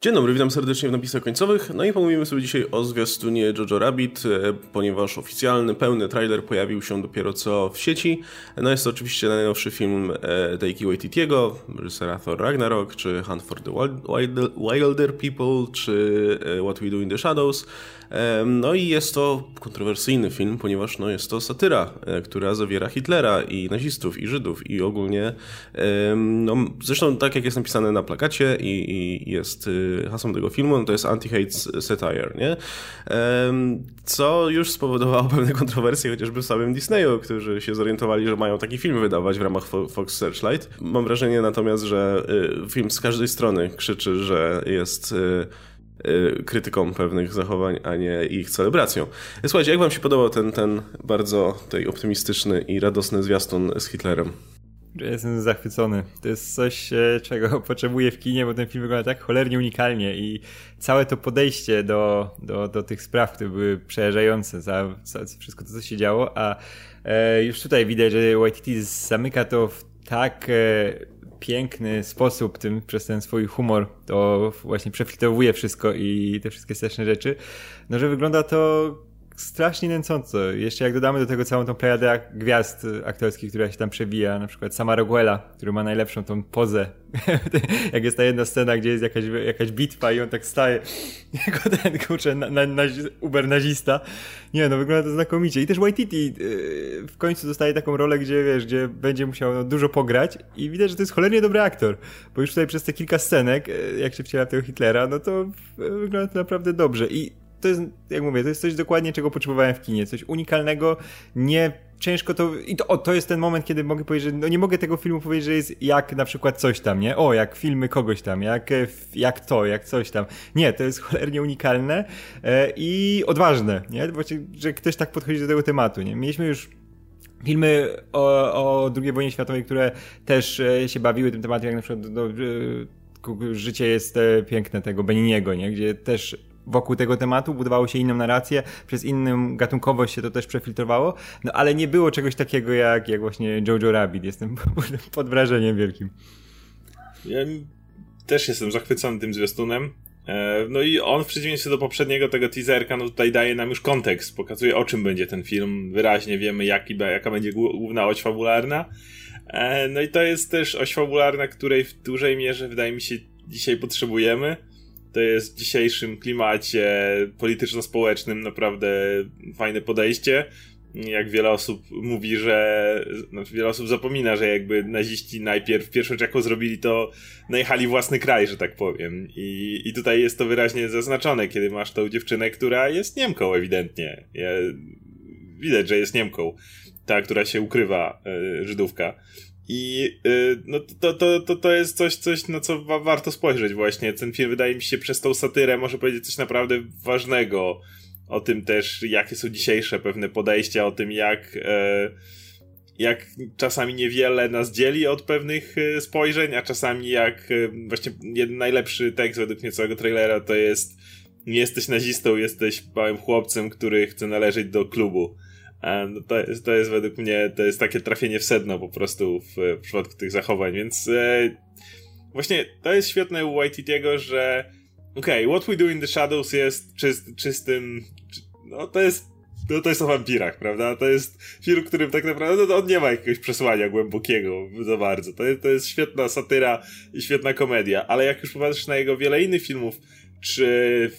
Dzień dobry, witam serdecznie w napisach końcowych. No i pomówimy sobie dzisiaj o zwiastunie Jojo Rabbit, e, ponieważ oficjalny, pełny trailer pojawił się dopiero co w sieci. No jest to oczywiście najnowszy film e, Taiki Waititiego, reżysera Thor Ragnarok, czy Hunt for the Wilder People, czy e, What We Do in the Shadows. No i jest to kontrowersyjny film, ponieważ no, jest to satyra, która zawiera Hitlera i nazistów, i Żydów, i ogólnie, no, zresztą tak jak jest napisane na plakacie i, i jest hasłem tego filmu, no to jest anti-hate satire, nie? Co już spowodowało pewne kontrowersje chociażby w samym Disneyu, którzy się zorientowali, że mają taki film wydawać w ramach Fox Searchlight. Mam wrażenie natomiast, że y, film z każdej strony krzyczy, że jest y, y, krytyką pewnych zachowań, a nie ich celebracją. Słuchajcie, jak wam się podobał ten, ten bardzo tej optymistyczny i radosny zwiastun z Hitlerem? Jestem zachwycony. To jest coś, e, czego potrzebuję w kinie, bo ten film wygląda tak cholernie unikalnie i całe to podejście do, do, do tych spraw, które były przerażające, za, za wszystko to, co się działo, a e, już tutaj widać, że Waititi zamyka to w tak e, piękny sposób tym, przez ten swój humor, to właśnie przefiltrowuje wszystko i te wszystkie straszne rzeczy, no że wygląda to strasznie nęcąco. Jeszcze jak dodamy do tego całą tą plejadę gwiazd aktorskich, która się tam przewija, na przykład sama Roguela, który ma najlepszą tą pozę. jak jest ta jedna scena, gdzie jest jakaś, jakaś bitwa i on tak staje jako ten, kurczę, na, na, na, uber nazista. Nie, no wygląda to znakomicie. I też Waititi yy, w końcu dostaje taką rolę, gdzie wiesz, gdzie będzie musiał no, dużo pograć i widać, że to jest cholernie dobry aktor, bo już tutaj przez te kilka scenek, yy, jak się wciela tego Hitlera, no to yy, wygląda to naprawdę dobrze. I to jest, jak mówię, to jest coś dokładnie, czego potrzebowałem w kinie. Coś unikalnego, nie ciężko to. I to, o, to jest ten moment, kiedy mogę powiedzieć, że no nie mogę tego filmu powiedzieć, że jest jak na przykład coś tam, nie? O, jak filmy kogoś tam, jak, e, jak to, jak coś tam. Nie, to jest cholernie unikalne e, i odważne, nie? Właśnie, że ktoś tak podchodzi do tego tematu, nie? Mieliśmy już filmy o, o II wojnie światowej, które też e, się bawiły tym tematem, jak na przykład no, e, życie jest piękne tego Beniniego, nie? Gdzie też wokół tego tematu, budowało się inną narrację, przez inną gatunkowość się to też przefiltrowało, no ale nie było czegoś takiego jak, jak właśnie Jojo Rabbit. Jestem pod wrażeniem wielkim. Ja też jestem zachwycony tym zwiastunem. E, no i on w przeciwieństwie do poprzedniego tego teaserka, no tutaj daje nam już kontekst, pokazuje o czym będzie ten film, wyraźnie wiemy jaki, jaka będzie główna oś fabularna. E, no i to jest też oś fabularna, której w dużej mierze wydaje mi się dzisiaj potrzebujemy to jest w dzisiejszym klimacie polityczno-społecznym naprawdę fajne podejście. Jak wiele osób mówi, że. Znaczy wiele osób zapomina, że jakby naziści najpierw pierwszą jaką zrobili, to najechali własny kraj, że tak powiem. I, i tutaj jest to wyraźnie zaznaczone, kiedy masz tą dziewczynę, która jest Niemką ewidentnie. Ja, widać, że jest Niemką. Ta, która się ukrywa, y, Żydówka. I yy, no to, to, to, to jest coś, coś, na co wa warto spojrzeć właśnie. Ten film wydaje mi się przez tą satyrę może powiedzieć coś naprawdę ważnego o tym też, jakie są dzisiejsze pewne podejścia, o tym jak, e, jak czasami niewiele nas dzieli od pewnych e, spojrzeń, a czasami jak e, właśnie jeden najlepszy tekst według mnie całego trailera to jest nie jesteś nazistą, jesteś małym chłopcem, który chce należeć do klubu. No to, jest, to jest według mnie, to jest takie trafienie w sedno po prostu w, w przypadku tych zachowań, więc e, właśnie to jest świetne u Waititiego, że okej, okay, What We Do in the Shadows jest czyst, czystym, no to jest no to jest o wampirach, prawda? To jest film, którym tak naprawdę no, on nie ma jakiegoś przesłania głębokiego za bardzo. To, to jest świetna satyra i świetna komedia, ale jak już popatrzysz na jego wiele innych filmów, czy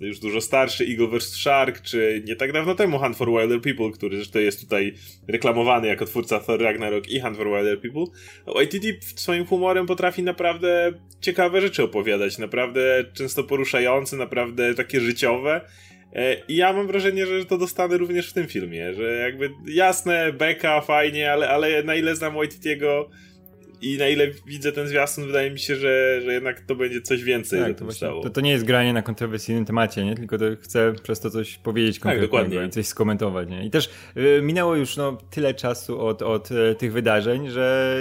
już dużo starszy Eagle vs. Shark, czy nie tak dawno temu Hunt for Wilder People, który zresztą jest tutaj reklamowany jako twórca Thor Ragnarok i Hunt for Wilder People. YTT swoim humorem potrafi naprawdę ciekawe rzeczy opowiadać, naprawdę często poruszające, naprawdę takie życiowe. E, I ja mam wrażenie, że to dostanę również w tym filmie, że jakby jasne, beka, fajnie, ale, ale na ile znam Waititiego, i na ile widzę ten zwiastun, wydaje mi się, że, że jednak to będzie coś więcej tak, to, to, to, nie jest granie na kontrowersyjnym temacie, nie? tylko to chcę przez to coś powiedzieć tak, konkretnego tak, i coś skomentować. Nie? I też y, minęło już no, tyle czasu od, od y, tych wydarzeń, że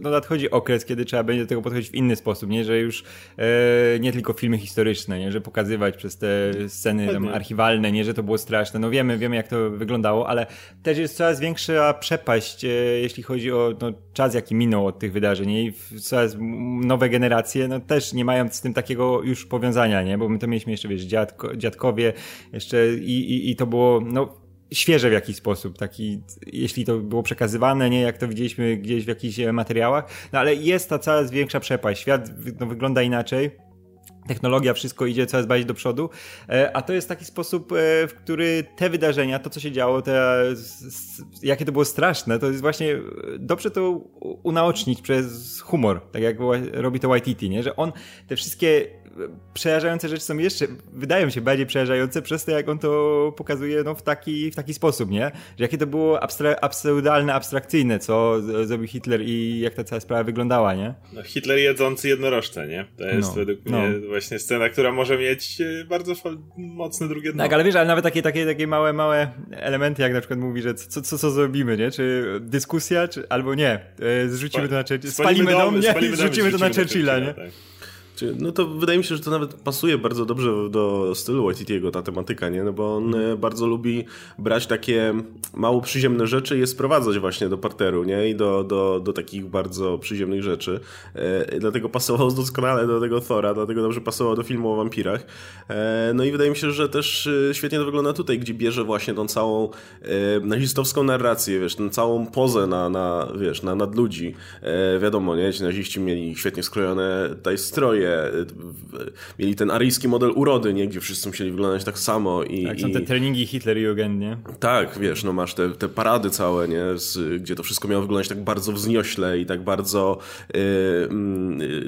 no, nadchodzi okres, kiedy trzeba będzie do tego podchodzić w inny sposób, nie? że już y, nie tylko filmy historyczne, nie? że pokazywać przez te sceny tam, archiwalne, nie, że to było straszne. No wiemy, wiemy jak to wyglądało, ale też jest coraz większa przepaść, jeśli chodzi o no, czas, jaki minął od tych wydarzeń. I coraz nowe generacje, no też nie mają z tym takiego już powiązania, nie? Bo my to mieliśmy jeszcze, wiesz, dziadko, dziadkowie jeszcze i, i, i to było, no świeże w jakiś sposób, taki, jeśli to było przekazywane, nie? Jak to widzieliśmy gdzieś w jakichś materiałach, no ale jest ta coraz większa przepaść, świat no, wygląda inaczej, technologia, wszystko idzie coraz bardziej do przodu, e, a to jest taki sposób, e, w który te wydarzenia, to co się działo, te, jakie to było straszne, to jest właśnie dobrze to unaocznić przez humor, tak jak robi to Waititi, nie? że on te wszystkie przerażające rzeczy są jeszcze, wydają się bardziej przerażające przez to, jak on to pokazuje no, w, taki, w taki sposób, nie? Że jakie to było abstra absurdalne, abstrakcyjne, co zrobił Hitler i jak ta cała sprawa wyglądała, nie? No, Hitler jedzący jednorożce, nie? To jest no, według no. mnie właśnie scena, która może mieć e, bardzo mocne drugie dno. Tak, ale wiesz, ale nawet takie, takie, takie małe, małe elementy, jak na przykład mówi, że co, co, co zrobimy, nie? Czy dyskusja, czy, albo nie, e, zrzucimy to na Churchilla, spalimy, dom, nie? Spalimy zrzucimy to na Churchilla, nie? Tak. No to wydaje mi się, że to nawet pasuje bardzo dobrze do stylu Waititiego, ta tematyka, nie? No bo on mm. bardzo lubi brać takie mało przyziemne rzeczy i je sprowadzać właśnie do parteru, nie? I do, do, do takich bardzo przyziemnych rzeczy. E, dlatego pasował doskonale do tego Thora, dlatego dobrze pasował do filmu o wampirach. E, no i wydaje mi się, że też e, świetnie to wygląda tutaj, gdzie bierze właśnie tą całą e, nazistowską narrację, wiesz, tę całą pozę na, na wiesz, na nadludzi. E, wiadomo, nie? Ci naziści mieli świetnie skrojone tutaj stroje, mieli ten aryjski model urody, nie? Gdzie wszyscy musieli wyglądać tak samo. I, tak, są te treningi Hitler-Jugend, nie? Tak, wiesz, no masz te, te parady całe, nie? Z, gdzie to wszystko miało wyglądać tak bardzo wzniośle i tak bardzo yy,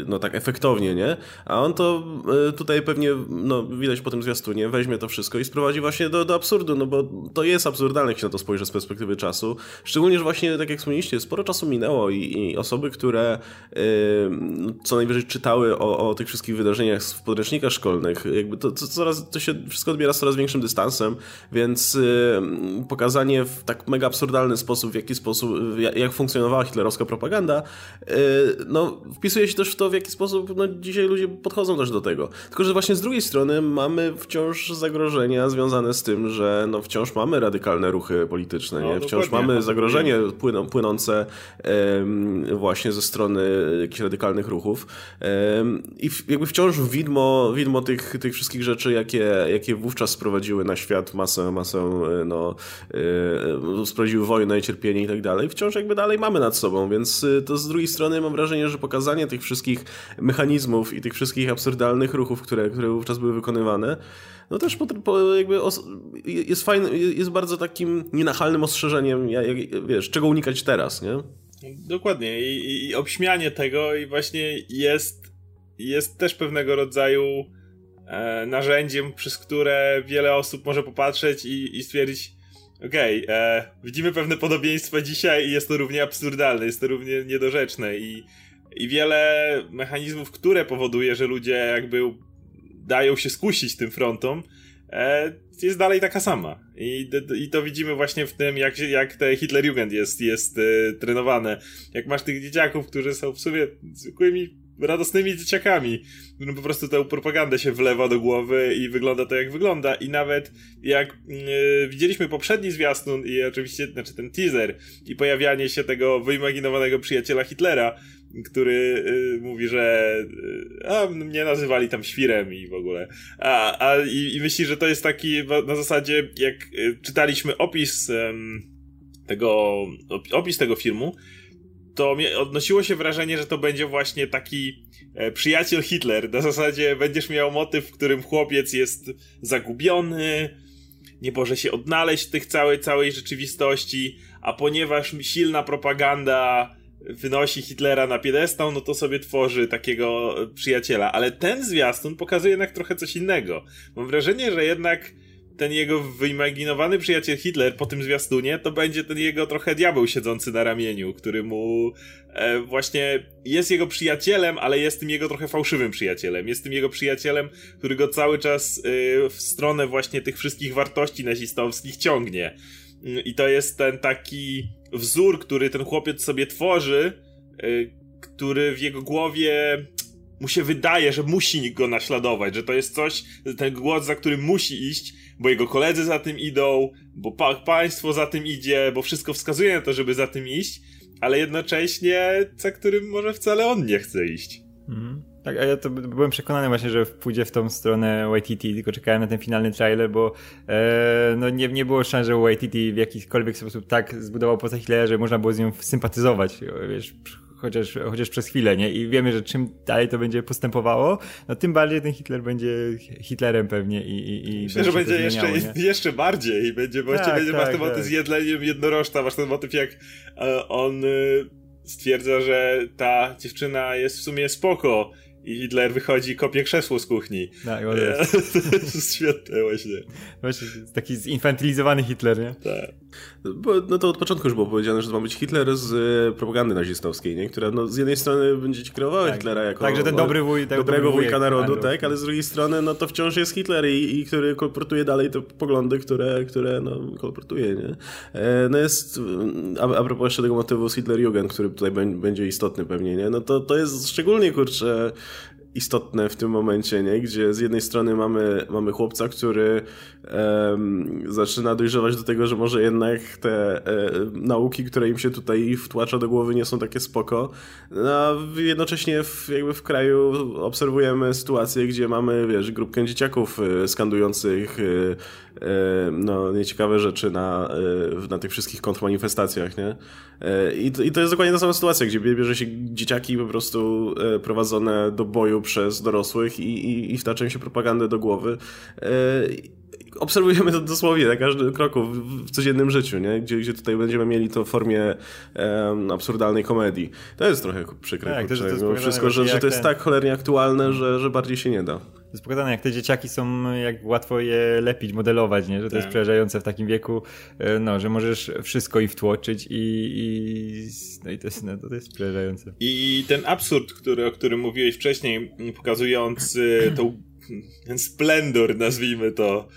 no tak efektownie, nie? A on to yy, tutaj pewnie, no widać po tym zwiastunie, weźmie to wszystko i sprowadzi właśnie do, do absurdu, no bo to jest absurdalne, jak się na to spojrzy z perspektywy czasu. Szczególnie, że właśnie, tak jak wspomnieliście, sporo czasu minęło i, i osoby, które yy, co najwyżej czytały o, o o tych wszystkich wydarzeniach w podręcznikach szkolnych, jakby to, to, coraz, to się wszystko odbiera z coraz większym dystansem, więc y, pokazanie w tak mega absurdalny sposób, w jaki sposób, jak, jak funkcjonowała hitlerowska propaganda, y, no wpisuje się też w to, w jaki sposób no, dzisiaj ludzie podchodzą też do tego. Tylko, że właśnie z drugiej strony mamy wciąż zagrożenia związane z tym, że no, wciąż mamy radykalne ruchy polityczne, no, nie? wciąż mamy zagrożenie płyną, płynące właśnie ze strony jakichś radykalnych ruchów i jakby wciąż widmo, widmo tych, tych wszystkich rzeczy, jakie, jakie wówczas sprowadziły na świat masę, masę e, no, yy, sprowadziły wojnę i cierpienie i tak dalej, wciąż jakby dalej mamy nad sobą, więc to z drugiej strony mam wrażenie, że pokazanie tych wszystkich mechanizmów i tych wszystkich absurdalnych ruchów, które, które wówczas były wykonywane, no też po, po jakby jest fajny, jest bardzo takim nienachalnym ostrzeżeniem, jak, wiesz, czego unikać teraz, nie? Dokładnie I, i obśmianie tego i właśnie jest jest też pewnego rodzaju e, narzędziem, przez które wiele osób może popatrzeć i, i stwierdzić, okej, okay, e, widzimy pewne podobieństwa dzisiaj i jest to równie absurdalne, jest to równie niedorzeczne i, i wiele mechanizmów, które powoduje, że ludzie jakby dają się skusić tym frontom, e, jest dalej taka sama. I, I to widzimy właśnie w tym, jak, jak te Hitlerjugend jest, jest e, trenowane. Jak masz tych dzieciaków, którzy są w sumie zwykłymi radosnymi dzieciakami. No po prostu tę propagandę się wlewa do głowy i wygląda to jak wygląda. I nawet jak yy, widzieliśmy poprzedni zwiastun i oczywiście, znaczy ten teaser i pojawianie się tego wyimaginowanego przyjaciela Hitlera, który yy, mówi, że yy, a, mnie nazywali tam świrem i w ogóle. A, a i, i myśli, że to jest taki na zasadzie, jak czytaliśmy opis tego, opis tego filmu, to odnosiło się wrażenie, że to będzie właśnie taki e, przyjaciel Hitler. Na zasadzie będziesz miał motyw, w którym chłopiec jest zagubiony, nie może się odnaleźć w tych całej, całej rzeczywistości, a ponieważ silna propaganda wynosi Hitlera na piedestał, no to sobie tworzy takiego przyjaciela. Ale ten zwiastun pokazuje jednak trochę coś innego. Mam wrażenie, że jednak ten jego wyimaginowany przyjaciel Hitler po tym zwiastunie, to będzie ten jego trochę diabeł siedzący na ramieniu, który mu e, właśnie jest jego przyjacielem, ale jest tym jego trochę fałszywym przyjacielem. Jest tym jego przyjacielem, który go cały czas e, w stronę właśnie tych wszystkich wartości nazistowskich ciągnie. I to jest ten taki wzór, który ten chłopiec sobie tworzy, e, który w jego głowie mu się wydaje, że musi go naśladować, że to jest coś, ten głos, za którym musi iść, bo jego koledzy za tym idą, bo pa państwo za tym idzie, bo wszystko wskazuje na to, żeby za tym iść, ale jednocześnie za którym może wcale on nie chce iść. Mhm. Tak, a ja to byłem przekonany właśnie, że pójdzie w tą stronę YTT, tylko czekałem na ten finalny trailer, bo e, no nie, nie było szans, że YTT w jakikolwiek sposób tak zbudował postać Hitlera, że można było z nią sympatyzować, wiesz, chociaż, chociaż przez chwilę, nie? I wiemy, że czym dalej to będzie postępowało, no tym bardziej ten Hitler będzie Hitlerem pewnie i, i, i Myślę, że będzie jeszcze, jeszcze bardziej. Będzie, właściwie tak, będzie tak, masz ten motyw tak. z jedleniem jednorożca, masz ten motyw jak e, on y, stwierdza, że ta dziewczyna jest w sumie spoko i Hitler wychodzi, kopie krzesło z kuchni. Tak, to jest świetne właśnie. Właśnie, taki zinfantylizowany Hitler, nie? Tak. Bo, no to od początku już było powiedziane, że to ma być Hitler z e, propagandy nazistowskiej, nie? która no, z jednej strony będzie ci kreowała tak, Hitlera jako tak, że ten dobry wuj, tak, dobrego dobry wujka narodu, tak, ale z drugiej strony no to wciąż jest Hitler i, i który kolportuje dalej te poglądy, które, które no, kolportuje, nie? E, no jest, a, a propos jeszcze tego motywu z Hitlerjugend, który tutaj będzie istotny pewnie, nie? No to, to jest szczególnie, kurczę, istotne w tym momencie, nie? gdzie z jednej strony mamy, mamy chłopca, który um, zaczyna dojrzewać do tego, że może jednak te e, nauki, które im się tutaj wtłacza do głowy nie są takie spoko, no, a jednocześnie w, jakby w kraju obserwujemy sytuację, gdzie mamy, wiesz, grupkę dzieciaków e, skandujących e, no, nieciekawe rzeczy na, e, na tych wszystkich kontrmanifestacjach, nie? E, I to, I to jest dokładnie ta sama sytuacja, gdzie bierze się dzieciaki po prostu prowadzone do boju przez dorosłych i, i, i wtacza im się propagandę do głowy. Obserwujemy to dosłownie na każdym kroku w, w codziennym życiu, nie? Gdzie, gdzie tutaj będziemy mieli to w formie um, absurdalnej komedii. To jest trochę przykre, tak, kurczę, to jest wszystko, że, że to jest ten... tak cholernie aktualne, że, że bardziej się nie da. To jest pokazane, jak te dzieciaki są, jak łatwo je lepić, modelować, nie? że to tak. jest przerażające w takim wieku, e, no, że możesz wszystko im wtłoczyć i, i no i to jest, no, to jest przerażające. I ten absurd, który, o którym mówiłeś wcześniej, pokazując tą, ten splendor, nazwijmy to,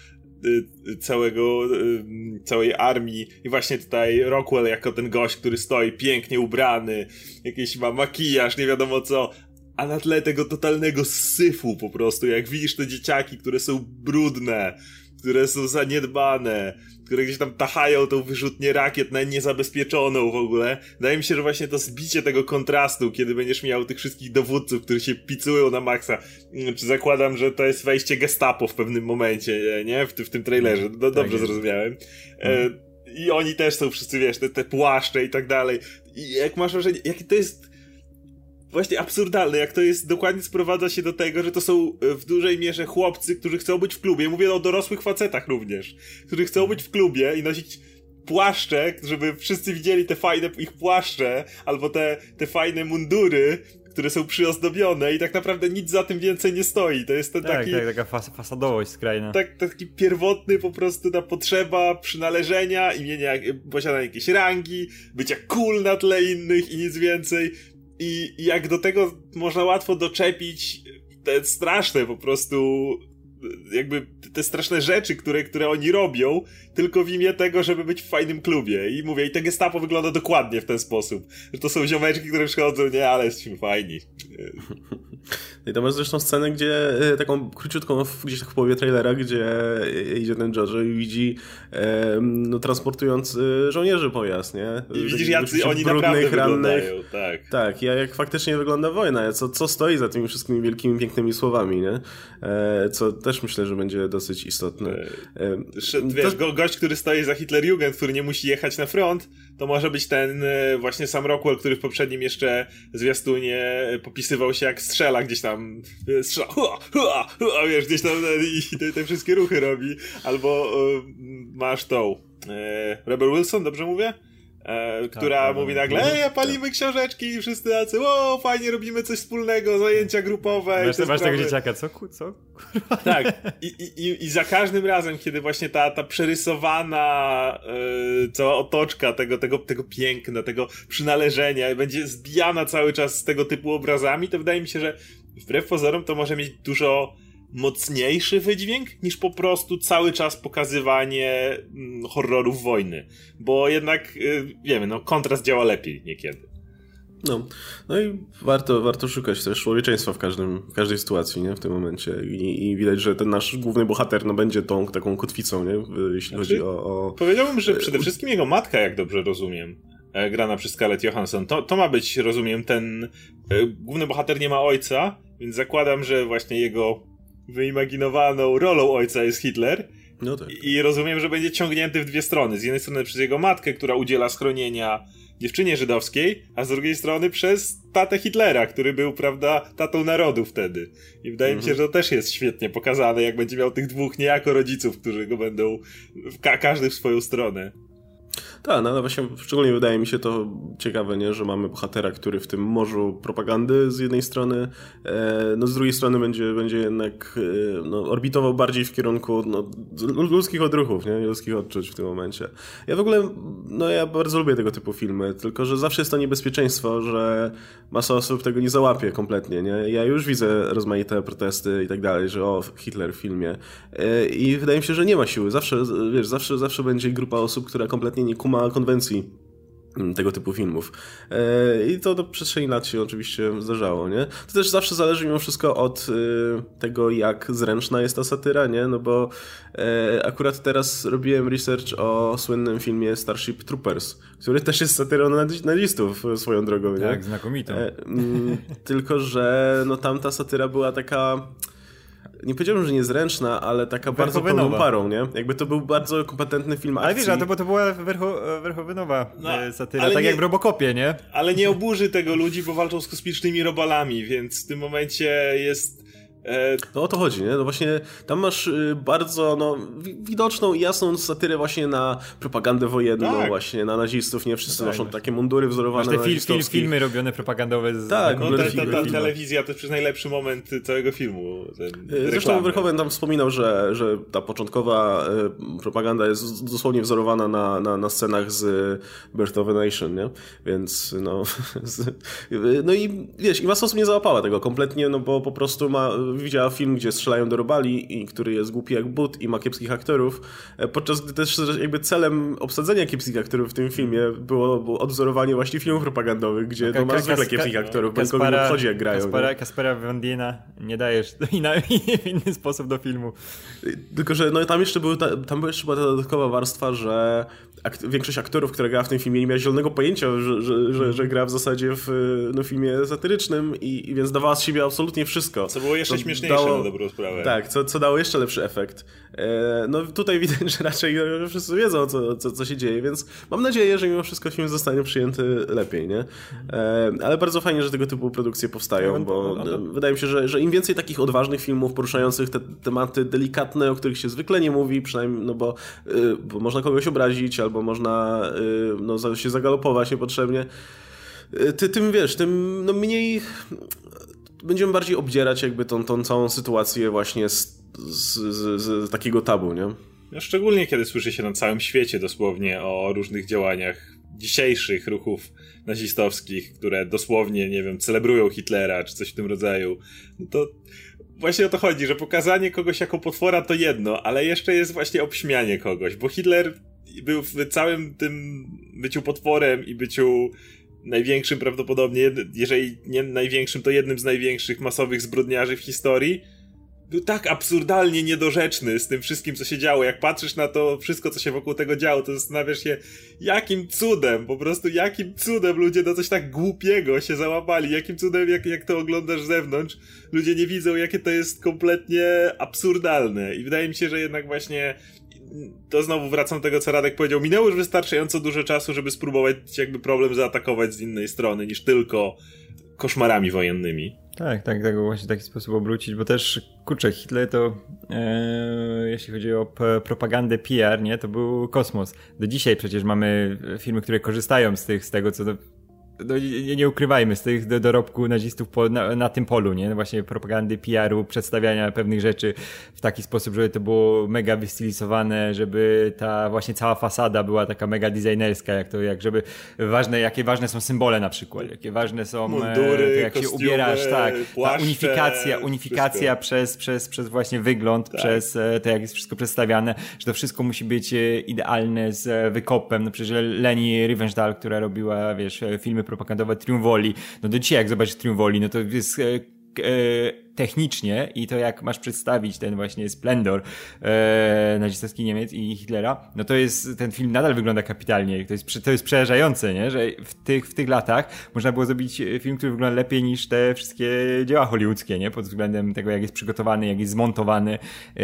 całego, y, całej armii. I właśnie tutaj Rockwell jako ten gość, który stoi pięknie ubrany, jakiś ma makijaż, nie wiadomo co, a na tle tego totalnego syfu po prostu, jak widzisz te dzieciaki, które są brudne, które są zaniedbane, które gdzieś tam tachają tą wyrzutnię rakiet na niezabezpieczoną w ogóle. Wydaje mi się, że właśnie to zbicie tego kontrastu, kiedy będziesz miał tych wszystkich dowódców, którzy się picują na maksa. Mm, czy zakładam, że to jest wejście gestapo w pewnym momencie, nie? W, w tym trailerze. No, dobrze tak zrozumiałem. E, I oni też są wszyscy, wiesz, te, te płaszcze i tak dalej. I jak masz wrażenie, jakie to jest właśnie absurdalne, jak to jest, dokładnie sprowadza się do tego, że to są e, w dużej mierze chłopcy, którzy chcą być w klubie. Mówię o dorosłych facetach również, którzy chcą być w klubie i nosić płaszcze, żeby wszyscy widzieli te fajne ich płaszcze, albo te, te fajne mundury, które są przyozdobione i tak naprawdę nic za tym więcej nie stoi. To jest ten tak, taki... Tak, taka fas fasadowość skrajna. Tak, taki pierwotny po prostu ta potrzeba przynależenia, imienia, posiadania jakiejś rangi, bycia cool na tle innych i nic więcej. I, jak do tego można łatwo doczepić te straszne po prostu jakby te straszne rzeczy, które, które oni robią, tylko w imię tego, żeby być w fajnym klubie. I mówię, i te gestapo wygląda dokładnie w ten sposób. Że to są ziomeczki, które przychodzą, nie, ale jesteśmy fajni. I to masz zresztą scenę, gdzie e, taką króciutką, gdzieś tak w połowie trailera, gdzie idzie ten Jojo i widzi e, no, transportujący żołnierzy pojazd, nie? I widzisz, jacy oni naprawdę wyglądają, tak. Tak, ja jak faktycznie wygląda wojna, co, co stoi za tymi wszystkimi wielkimi, pięknymi słowami, nie? E, co też myślę, że będzie dosyć istotne. E, wiesz, to... gość, który stoi za Hitlerjugend, który nie musi jechać na front, to może być ten właśnie sam Rockwell, który w poprzednim jeszcze zwiastunie popisywał się jak strzela gdzieś tam, strzela, hua, hua, hua, wiesz, gdzieś tam i te, te wszystkie ruchy robi. Albo masz tą, Rebel Wilson, dobrze mówię? E, tak, która tak, mówi tak, nagle, ej, palimy tak. książeczki i wszyscy tacy, o, fajnie, robimy coś wspólnego, zajęcia grupowe. Masz, masz tego dzieciaka, co? co? Tak, I, i, i za każdym razem, kiedy właśnie ta, ta przerysowana e, cała otoczka tego, tego, tego piękna, tego przynależenia będzie zbijana cały czas z tego typu obrazami, to wydaje mi się, że wbrew pozorom to może mieć dużo mocniejszy wydźwięk niż po prostu cały czas pokazywanie mm, horrorów wojny. Bo jednak, y, wiemy, no kontrast działa lepiej niekiedy. No, no i warto, warto szukać też człowieczeństwa w, każdym, w każdej sytuacji, nie? W tym momencie. I, I, widać, że ten nasz główny bohater no, będzie tą taką kotwicą, nie? Jeśli znaczy, chodzi o, o... Powiedziałbym, że przede wszystkim jego matka, jak dobrze rozumiem. e, grana przez Scarlett Johansson. To, to ma być, rozumiem, ten e, główny bohater nie ma ojca, więc zakładam, że właśnie jego wyimaginowaną rolą ojca jest Hitler. No tak. I rozumiem, że będzie ciągnięty w dwie strony. Z jednej strony przez jego matkę, która udziela schronienia dziewczynie żydowskiej, a z drugiej strony przez tatę Hitlera, który był, prawda, tatą narodu wtedy. I wydaje mhm. mi się, mhm. że to też jest świetnie pokazane, jak będzie miał tych dwóch niejako rodziców, którzy go będą, ka każdy w swoją stronę. Tak, no ale właśnie szczególnie wydaje mi się to ciekawe, nie? że mamy bohatera, który w tym morzu propagandy z jednej strony, e, no z drugiej strony będzie, będzie jednak e, no, orbitował bardziej w kierunku no, ludzkich odruchów, nie? ludzkich odczuć w tym momencie. Ja w ogóle, no ja bardzo lubię tego typu filmy, tylko że zawsze jest to niebezpieczeństwo, że masa osób tego nie załapie kompletnie. Nie? Ja już widzę rozmaite protesty i tak dalej, że o, Hitler w filmie. E, I wydaje mi się, że nie ma siły. Zawsze, wiesz, zawsze, zawsze będzie grupa osób, która kompletnie nie kuma ma konwencji mm, tego typu filmów. E, I to do przestrzeni lat się oczywiście zdarzało, nie? To też zawsze zależy mimo wszystko od y, tego, jak zręczna jest ta satyra, nie? No bo e, akurat teraz robiłem research o słynnym filmie Starship Troopers, który też jest satyrą nazistów swoją drogą, nie? Tak, znakomitą. E, mm, tylko, że no tam ta satyra była taka nie powiedziałbym, że niezręczna, ale taka bardzo pełną parą, nie? Jakby to był bardzo kompetentny film akcji. Ale wiesz, a to, bo to była Wercho, Werchowynowa no, satyra, tak nie, jak w Robokopie, nie? Ale nie oburzy tego ludzi, bo walczą z kosmicznymi robalami, więc w tym momencie jest E, no o to chodzi, nie? No właśnie tam masz y, bardzo no, widoczną i jasną satyrę właśnie na propagandę wojenną, tak. właśnie na nazistów, nie? Wszyscy tak. noszą takie mundury wzorowane masz te fil, fil, filmy robione propagandowe z Tak, no, ta, ta, ta, telewizja to jest najlepszy moment całego filmu. Y, zresztą Verhoeven tam wspominał, że, że ta początkowa y, propaganda jest dosłownie wzorowana na, na, na scenach z Birth of a Nation, nie? Więc no... no i wiesz, i masa osób nie załapała tego kompletnie, no bo po prostu ma widziała film, gdzie strzelają do robali i który jest głupi jak but i ma kiepskich aktorów, e, podczas gdy też jakby celem obsadzenia kiepskich aktorów w tym filmie było, było odwzorowanie właśnie filmów propagandowych, gdzie no, masz zwykle kiepskich aktorów, bo nie obchodzi jak grają. Kaspara, Kaspera Wandina nie dajesz w inny sposób do filmu. Tylko, że no, tam jeszcze był ta, tam jeszcze była ta dodatkowa warstwa, że ak większość aktorów, która grała w tym filmie nie miała zielonego pojęcia, że, że, że, że gra w zasadzie w no, filmie satyrycznym i, i więc dawała z siebie absolutnie wszystko. Co było jeszcze śmieszniejsze dało, na dobrą sprawę. Tak, co, co dało jeszcze lepszy efekt. E, no tutaj widać, że raczej wszyscy wiedzą, co, co, co się dzieje, więc mam nadzieję, że mimo wszystko film zostanie przyjęty lepiej, nie? E, ale bardzo fajnie, że tego typu produkcje powstają, bo wydaje mi się, że, że im więcej takich odważnych filmów poruszających te tematy delikatne, o których się zwykle nie mówi, przynajmniej, no bo, y, bo można kogoś obrazić, albo można y, no, się zagalopować niepotrzebnie, y, ty, tym wiesz, tym no, mniej będziemy bardziej obdzierać jakby tą, tą całą sytuację właśnie z, z, z, z takiego tabu, nie? No szczególnie kiedy słyszy się na całym świecie dosłownie o różnych działaniach dzisiejszych ruchów nazistowskich, które dosłownie, nie wiem, celebrują Hitlera czy coś w tym rodzaju, no to właśnie o to chodzi, że pokazanie kogoś jako potwora to jedno, ale jeszcze jest właśnie obśmianie kogoś, bo Hitler był w całym tym byciu potworem i byciu największym prawdopodobnie, jeżeli nie największym, to jednym z największych masowych zbrodniarzy w historii, był tak absurdalnie niedorzeczny z tym wszystkim, co się działo. Jak patrzysz na to wszystko, co się wokół tego działo, to zastanawiasz się, jakim cudem, po prostu jakim cudem ludzie na coś tak głupiego się załapali, jakim cudem, jak, jak to oglądasz z zewnątrz, ludzie nie widzą, jakie to jest kompletnie absurdalne. I wydaje mi się, że jednak właśnie to znowu wracam do tego, co Radek powiedział. Minęło już wystarczająco dużo czasu, żeby spróbować jakby problem zaatakować z innej strony, niż tylko koszmarami wojennymi. Tak, tak, tak, właśnie w taki sposób obrócić, bo też, kurczę, Hitler to, e, jeśli chodzi o propagandę PR, nie, to był kosmos. Do dzisiaj przecież mamy filmy, które korzystają z, tych, z tego, co no, nie, nie, ukrywajmy, z tych do, dorobku nazistów po, na, na, tym polu, nie? Właśnie propagandy, PR-u, przedstawiania pewnych rzeczy w taki sposób, żeby to było mega wystylizowane, żeby ta właśnie cała fasada była taka mega designerska, jak to, jak żeby ważne, jakie ważne są symbole na przykład, jakie ważne są Mundury, to jak kostiumy, się ubierasz, tak, płaszcze, ta unifikacja, unifikacja przez, przez, przez właśnie wygląd, tak. przez e, to jak jest wszystko przedstawiane, że to wszystko musi być e, idealne z wykopem, no przecież Leni Riefenstahl, która robiła, wiesz, filmy propagandowe Triumvoli. No do dzisiaj jak zobaczysz Triumvoli, no to jest e, e, technicznie i to jak masz przedstawić ten właśnie splendor e, nazistowski Niemiec i Hitlera, no to jest, ten film nadal wygląda kapitalnie. To jest, to jest przerażające, nie? że w tych, w tych latach można było zrobić film, który wygląda lepiej niż te wszystkie dzieła hollywoodzkie, nie? Pod względem tego, jak jest przygotowany, jak jest zmontowany. E,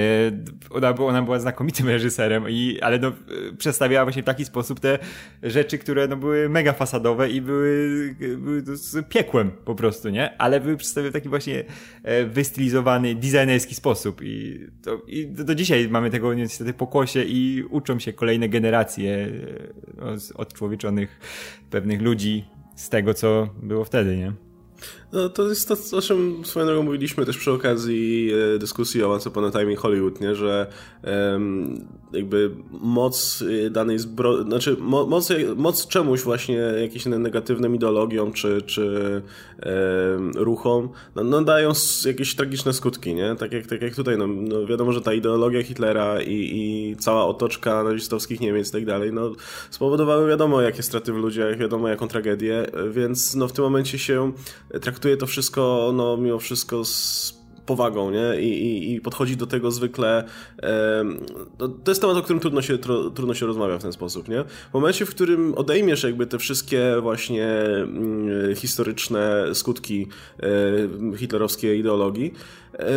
ona, ona była znakomitym reżyserem, i, ale no, przedstawiała właśnie w taki sposób te rzeczy, które no, były mega fasadowe i były, były piekłem po prostu, nie? Ale były przedstawione w taki właśnie e, wystylizowany, designerski sposób i, to, i do, do dzisiaj mamy tego niestety pokłosie i uczą się kolejne generacje e, no, odczłowieczonych pewnych ludzi z tego, co było wtedy, nie? No to jest to, o czym swoją drogą mówiliśmy też przy okazji e, dyskusji o Once Upon a Time in Hollywood, nie? że um, jakby moc e, danej zbroi, znaczy mo moc, moc czemuś właśnie, jakimś negatywnym ideologiom czy, czy um, ruchom, no, no, dają jakieś tragiczne skutki, nie? Tak jak, tak jak tutaj, no, no wiadomo, że ta ideologia Hitlera i, i cała otoczka nazistowskich Niemiec i tak dalej, no spowodowały wiadomo jakie straty w ludziach, wiadomo jaką tragedię, więc no w tym momencie się traktuje to wszystko, no mimo wszystko z powagą, nie? I, i, i podchodzi do tego zwykle. E, to jest temat, o którym trudno się, tro, trudno się rozmawia w ten sposób, nie? W momencie, w którym odejmiesz jakby te wszystkie właśnie mm, historyczne skutki hitlerowskiej ideologii,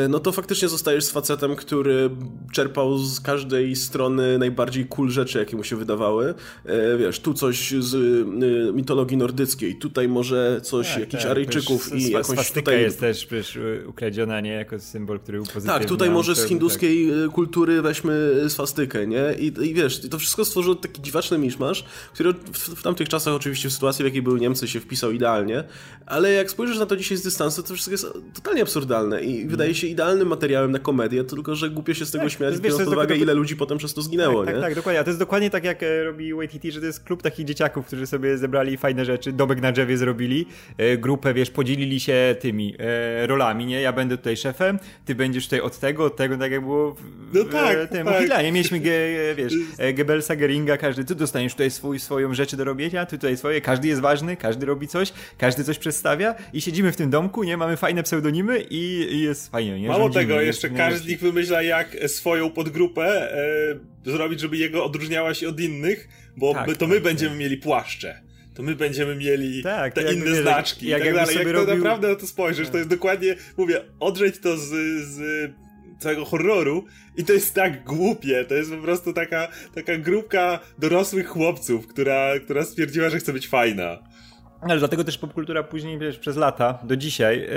no to faktycznie zostajesz z facetem, który czerpał z każdej strony najbardziej cool rzeczy, jakie mu się wydawały. E, wiesz, tu coś z e, mitologii nordyckiej, tutaj może coś tak, jakichś tak, Aryjczyków i jakąś tutaj... jest też przecież ukradziona, nie? Jako symbol, który upozytywnia. Tak, tutaj może z hinduskiej tak. kultury weźmy swastykę, nie? I, I wiesz, to wszystko stworzyło taki dziwaczny miszmasz, który w, w tamtych czasach oczywiście w sytuacji, w jakiej były Niemcy się wpisał idealnie, ale jak spojrzysz na to dzisiaj z dystansu, to wszystko jest totalnie absurdalne i wydaje wydaje się idealnym materiałem na komedię, tylko że głupio się z tego tak, śmiać, biorąc pod uwagę, ile ludzi potem przez to zginęło, tak, nie? Tak, tak, dokładnie. A to jest dokładnie tak, jak e, robi Waititi, że to jest klub takich dzieciaków, którzy sobie zebrali fajne rzeczy, domek na drzewie zrobili, e, grupę, wiesz, podzielili się tymi e, rolami, nie? Ja będę tutaj szefem, ty będziesz tutaj od tego, od tego, tak jak było w, no tak, w tym tak. nie Mieliśmy, ge, wiesz, Goebbelsa, Geringa, każdy, ty dostaniesz tutaj swój, swoją rzeczy do robienia, ty tutaj swoje, każdy jest ważny, każdy robi coś, każdy coś przedstawia i siedzimy w tym domku, nie? Mamy fajne pseudonimy i, i jest fajnie, nie? Mało Rządzimy, tego, jeszcze każdy z nich wymyśla, jak swoją podgrupę e, zrobić, żeby jego odróżniała się od innych, bo tak, my, to my tak, będziemy tak. mieli płaszcze to my będziemy mieli tak, te inne znaczki jak, i tak dalej. Jak robił... to naprawdę na to spojrzysz, to jest dokładnie, mówię, odrzeć to z, z całego horroru i to jest tak głupie, to jest po prostu taka, taka grupka dorosłych chłopców, która, która stwierdziła, że chce być fajna. Ale dlatego też popkultura później, wiesz, przez lata, do dzisiaj, yy,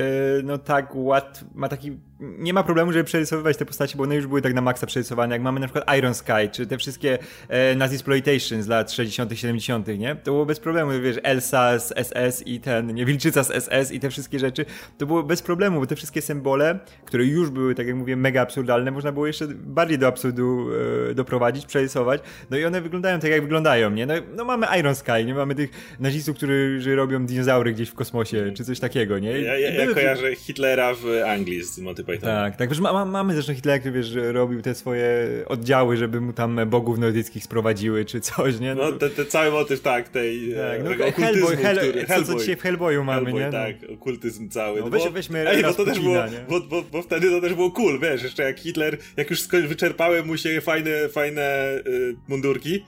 no tak łat, ma taki, nie ma problemu, żeby przerysowywać te postacie, bo one już były tak na maksa przerysowane, jak mamy na przykład Iron Sky, czy te wszystkie e, Nazisploitation z lat 60 70 nie? To było bez problemu, wiesz, Elsa z SS i ten, nie, Wilczyca z SS i te wszystkie rzeczy, to było bez problemu, bo te wszystkie symbole, które już były, tak jak mówię, mega absurdalne, można było jeszcze bardziej do absurdu e, doprowadzić, przerysować, no i one wyglądają tak, jak wyglądają, nie? No, no mamy Iron Sky, nie? Mamy tych nazistów, którzy robią dinozaury gdzieś w kosmosie, czy coś takiego, nie? Ja, ja, ja kojarzę Hitlera w Anglii z Monty Python. Tak, tak, wiesz, ma, mamy zresztą Hitlera, który wiesz, robił te swoje oddziały, żeby mu tam bogów nordyckich sprowadziły, czy coś, nie? No, no te, te cały motyw, tak, tej tak, no, Hellboy, Hell, który, co, co dzisiaj w Hellboyu mamy, Hellboy, nie? tak, okultyzm cały. No, no weź, weźmy ej, bo to też było, bo, bo, bo, wtedy to też było cool, wiesz, jeszcze jak Hitler, jak już wyczerpały mu się fajne, fajne y, mundurki,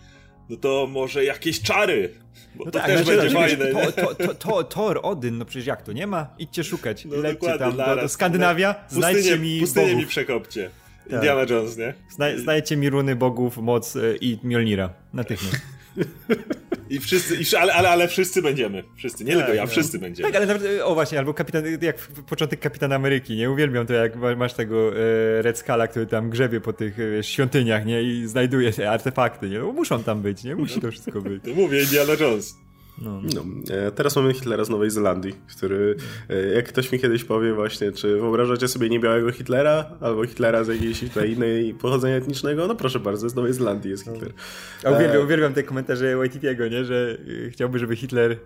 no to może jakieś czary. Bo no to tak, też znaczy, będzie fajne. To, to, to, to, Thor, Odyn, no przecież jak to? Nie ma? Idźcie szukać. No Lećcie tam do, do Skandynawia, znajdźcie mi pustynię bogów. mi przekopcie. Tak. Indiana Jones, nie? Zna, znajdźcie mi runy bogów, moc y, i Mjolnira. Natychmiast. I wszyscy, i, ale, ale, ale wszyscy będziemy. Wszyscy, nie tak, tylko ja, no. wszyscy będziemy. Tak, ale nawet, o właśnie, albo kapitan, jak początek Kapitan Ameryki, nie? Uwielbiam to, jak masz tego e, Red Scala, który tam grzebie po tych e, świątyniach, nie? I znajduje te artefakty, nie? No, muszą tam być, nie? Musi to wszystko być. To mówię, Indiana Jones. No. no. E, teraz mamy Hitlera z Nowej Zelandii, który, e, jak ktoś mi kiedyś powie właśnie, czy wyobrażacie sobie niebiałego Hitlera, albo Hitlera z jakiejś tutaj innej pochodzenia etnicznego, no proszę bardzo, z Nowej Zelandii jest Hitler. A uwielbiam, e... uwielbiam te komentarze Waititiego, nie, że chciałby, żeby Hitler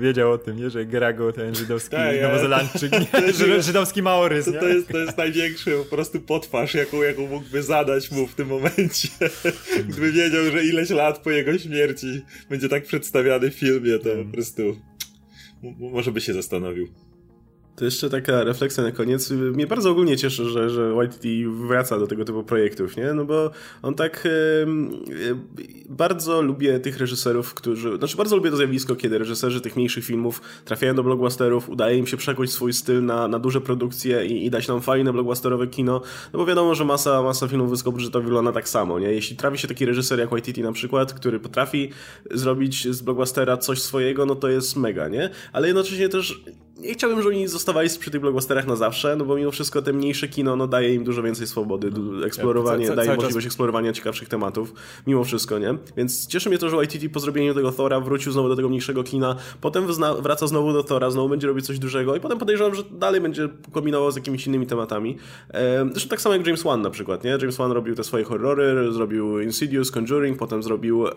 wiedział o tym, nie, że Gerago, ten żydowski tak, nowozelandczyk, nie, żydowski maorys, to, to, jest, to jest największy po prostu potwarz, jaką, jaką mógłby zadać mu w tym momencie, gdyby wiedział, że ileś lat po jego śmierci będzie tak przedstawiany w filmie, to po prostu może by się zastanowił. To jeszcze taka refleksja na koniec. Mnie bardzo ogólnie cieszy, że, że YTT wraca do tego typu projektów, nie? No bo on tak bardzo lubię tych reżyserów, którzy... Znaczy bardzo lubię to zjawisko, kiedy reżyserzy tych mniejszych filmów trafiają do blockbusterów, udaje im się przekuć swój styl na, na duże produkcje i, i dać nam fajne blockbusterowe kino, no bo wiadomo, że masa, masa filmów wysokobudżetowych wygląda tak samo, nie? Jeśli trafi się taki reżyser jak YTT na przykład, który potrafi zrobić z blockbustera coś swojego, no to jest mega, nie? Ale jednocześnie też nie chciałbym, żeby oni zostawali przy tych blockbusterach na zawsze, no bo mimo wszystko te mniejsze kino no, daje im dużo więcej swobody, eksplorowanie, co, co, daje możliwość czas... eksplorowania ciekawszych tematów, mimo wszystko, nie? Więc cieszy mnie to, że YTT po zrobieniu tego Thora wrócił znowu do tego mniejszego kina, potem wraca znowu do Thora, znowu będzie robić coś dużego i potem podejrzewam, że dalej będzie kombinował z jakimiś innymi tematami. Zresztą tak samo jak James Wan na przykład, nie? James Wan robił te swoje horrory, zrobił Insidious, Conjuring, potem zrobił e,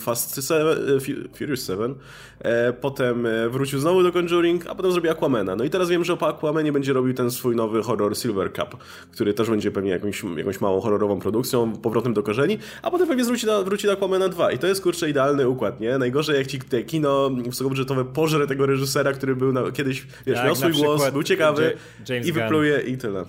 Fast Seven, e, Furious 7, e, potem e, wrócił znowu do Conjuring, a potem zrobił Aquamana. No i teraz wiem, że po Aquamanie będzie robił ten swój nowy horror Silver Cup, który też będzie pewnie jakąś, jakąś małą horrorową produkcją, powrotem do korzeni, a potem pewnie wróci do, wróci do Aquamana 2 i to jest kurczę idealny układ, nie? Najgorzej jak ci te kino wysokobudżetowe pożre tego reżysera, który był na, kiedyś, wiesz, miał swój głos, był ciekawy James i wypluje i tyle.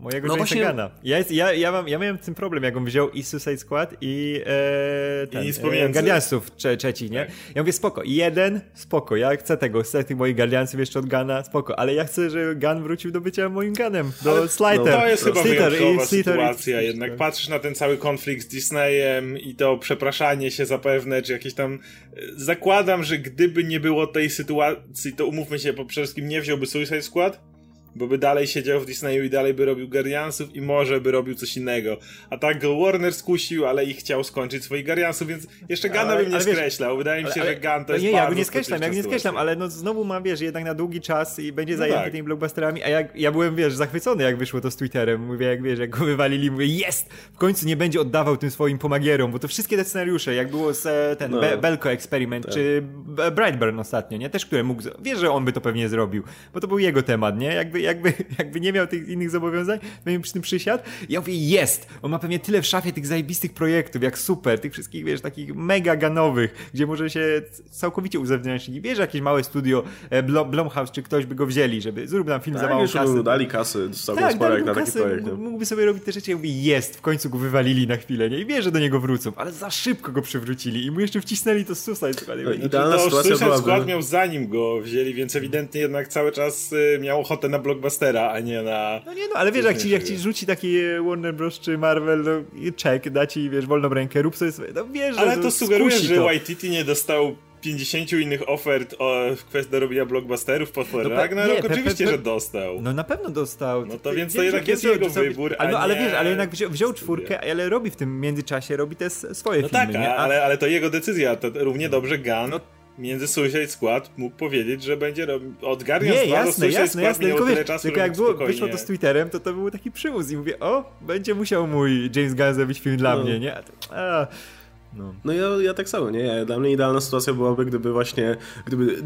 Mojego no Jamesa. Gana. Ja, jest, ja, ja, mam, ja miałem tym problem, jak on wziął i Suicide Squad i, e, ten, I e, Guardiansów trze, trzeci, nie? Tak. Ja mówię, spoko, jeden, spoko, ja chcę tego, chcę tych moich Guardiansów jeszcze od Gana, spoko, ale ja chcę, żeby Gun wrócił do bycia moim Gunem, do ale, Sliter. No, to jest chyba Sliter wyjątkowa i, sytuacja, i, jednak patrzysz na ten cały konflikt z Disneyem i to przepraszanie się zapewne, czy jakieś tam... Zakładam, że gdyby nie było tej sytuacji, to umówmy się, po przede wszystkim nie wziąłby Suicide Squad, bo by dalej siedział w Disneyu i dalej by robił Guardiansów i może by robił coś innego. A tak go Warner skusił, ale i chciał skończyć swoich Guardiansów, więc jeszcze Gana bym nie skreślał. Wydaje mi się, ale, że Gun to jest Nie, ja go nie skreślam, ja go nie skreślam, ale no znowu mam, wiesz, jednak na długi czas i będzie no zajęty tak. tymi blockbusterami, a ja, ja byłem, wiesz, zachwycony jak wyszło to z Twitterem. Mówię, jak wiesz, jak go wywalili, mówię, jest! W końcu nie będzie oddawał tym swoim pomagierom, bo to wszystkie te scenariusze, jak było z e, ten no. Be Belko Experiment, tak. czy Brightburn ostatnio, nie? Też, które mógł, wiesz, że on by to pewnie zrobił, bo to był jego temat, nie? Jakby jakby, jakby nie miał tych innych zobowiązań, bym przy tym przysiadł. I ja mówię, jest! On ma pewnie tyle w szafie tych zajebistych projektów, jak super, tych wszystkich, wiesz, takich mega ganowych, gdzie może się całkowicie uzewnętrznić. Wiesz, jakieś małe studio, e, Blumhouse czy ktoś by go wzięli, żeby zrób nam film tak, za małą kasę. dali kasy, całkiem tak, sporo jak na taki projekt. Mógłby sobie robić te rzeczy. Ja mówię, jest! W końcu go wywalili na chwilę, nie? I wie, że do niego wrócą, ale za szybko go przywrócili i mu jeszcze wcisnęli to Suicide Squad. No, idealna to sytuacja Suicide Squad miał zanim go wzięli, więc ewidentnie jednak cały czas y, miał ochotę na blockbustera, a nie na... No nie no, ale wiesz, jak ci, jak ci rzuci taki Warner Bros. czy Marvel, no, check, da ci, wiesz, wolną rękę, rób sobie, no wiesz, Ale to, to sugeruje, że to. YTT nie dostał 50 innych ofert o, w kwestii do robienia blockbusterów po no, Ragnarok? Nie, oczywiście, pe, pe, że dostał. No na pewno dostał. No to więc to jednak jest jego wybór, ale, no, ale wiesz, ale jednak wziął, wziął czwórkę, ale robi w tym międzyczasie, robi te swoje no filmy, tak, a, ale, ale to jego decyzja, to równie dobrze Gun no, między Suicide Squad mógł powiedzieć, że będzie robił Nie, jasne, jasne, jasne, tylko, wiesz, czasu, tylko jak było, wyszło to z Twitterem, to to był taki przymus i mówię, o, będzie musiał mój James Gunn zrobić film dla no. mnie, nie? A, no, no ja, ja tak samo, nie? Dla mnie idealna sytuacja byłaby, gdyby właśnie, gdyby,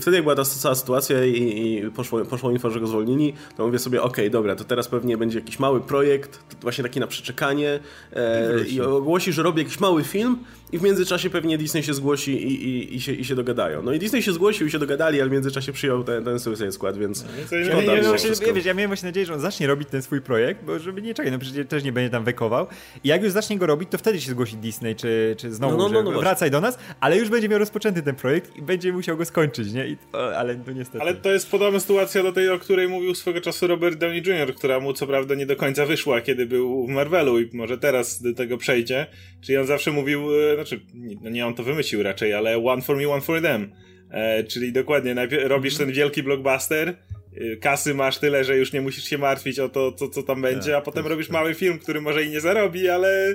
wtedy jak była ta cała sytuacja i, i poszło, poszło info, że go zwolnili, to mówię sobie, okej, okay, dobra, to teraz pewnie będzie jakiś mały projekt, właśnie taki na przeczekanie e, i ogłosi, że robi jakiś mały film i w międzyczasie pewnie Disney się zgłosi i, i, i, się, i się dogadają. No i Disney się zgłosił i się dogadali, ale w międzyczasie przyjął ten, ten Suicide Skład, więc... No, ja, ja, ja, właśnie, ja, wiesz, ja miałem właśnie nadzieję, że on zacznie robić ten swój projekt, bo żeby nie czekać, no przecież też nie będzie tam wekował. I jak już zacznie go robić, to wtedy się zgłosi Disney, czy, czy znowu, no, no, no, no wracaj do nas, ale już będzie miał rozpoczęty ten projekt i będzie musiał go skończyć, nie? I, o, ale to niestety... Ale to jest podobna sytuacja do tej, o której mówił swego czasu Robert Downey Jr., która mu co prawda nie do końca wyszła, kiedy był w Marvelu i może teraz do tego przejdzie. Czyli on zawsze mówił, e, znaczy, no nie on to wymyślił raczej, ale one for me, one for them. E, czyli dokładnie, najpierw robisz ten wielki blockbuster, e, kasy masz tyle, że już nie musisz się martwić o to, co, co tam będzie, tak, a potem robisz tak. mały film, który może i nie zarobi, ale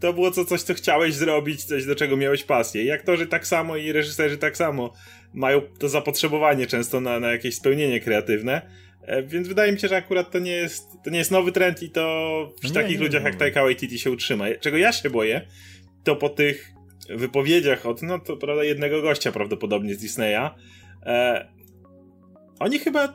to było co, coś, co chciałeś zrobić, coś, do czego miałeś pasję. I aktorzy tak samo i reżyserzy tak samo mają to zapotrzebowanie często na, na jakieś spełnienie kreatywne. E, więc wydaje mi się, że akurat to nie jest, to nie jest nowy trend i to przy no takich nie, ludziach nie, jak Taika Waititi się utrzyma. Czego ja się boję, to po tych wypowiedziach od, no to prawda, jednego gościa prawdopodobnie z Disneya, e, oni chyba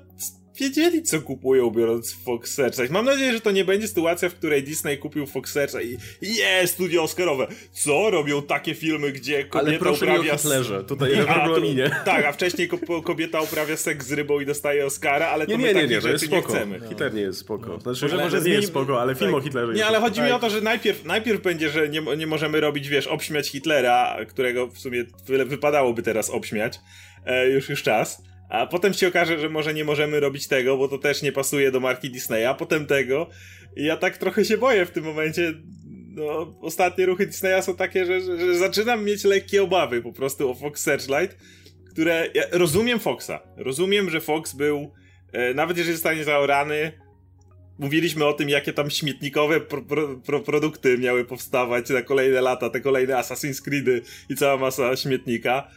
wiedzieli, co kupują, biorąc Fox Searchlight. Mam nadzieję, że to nie będzie sytuacja, w której Disney kupił Fox Searchlight i je, studio Oscarowe. Co? Robią takie filmy, gdzie kobieta Ale proszę uprawia... nie o Hitlerze, tutaj a, regulaminie. Tak, a wcześniej ko kobieta uprawia seks z rybą i dostaje Oscara, ale to Nie, my nie, nie, nie, to jest nie chcemy. Hitler nie jest spoko. Znaczy, Może- może, może nie jest spoko, ale film o Hitlerze Nie, jest ale spoko. chodzi mi o to, że najpierw, najpierw będzie, że nie, nie możemy robić, wiesz, obśmiać Hitlera, którego w sumie wy- wypadałoby teraz obśmiać, e, już już czas. A potem się okaże, że może nie możemy robić tego, bo to też nie pasuje do marki Disneya, a potem tego. I ja tak trochę się boję w tym momencie. No, ostatnie ruchy Disneya są takie, że, że, że zaczynam mieć lekkie obawy po prostu o Fox Searchlight, które... Ja rozumiem Foxa. Rozumiem, że Fox był, e, nawet jeżeli zostanie zaorany, mówiliśmy o tym, jakie tam śmietnikowe pro, pro, pro, produkty miały powstawać na kolejne lata, te kolejne Assassin's Creedy i cała masa śmietnika.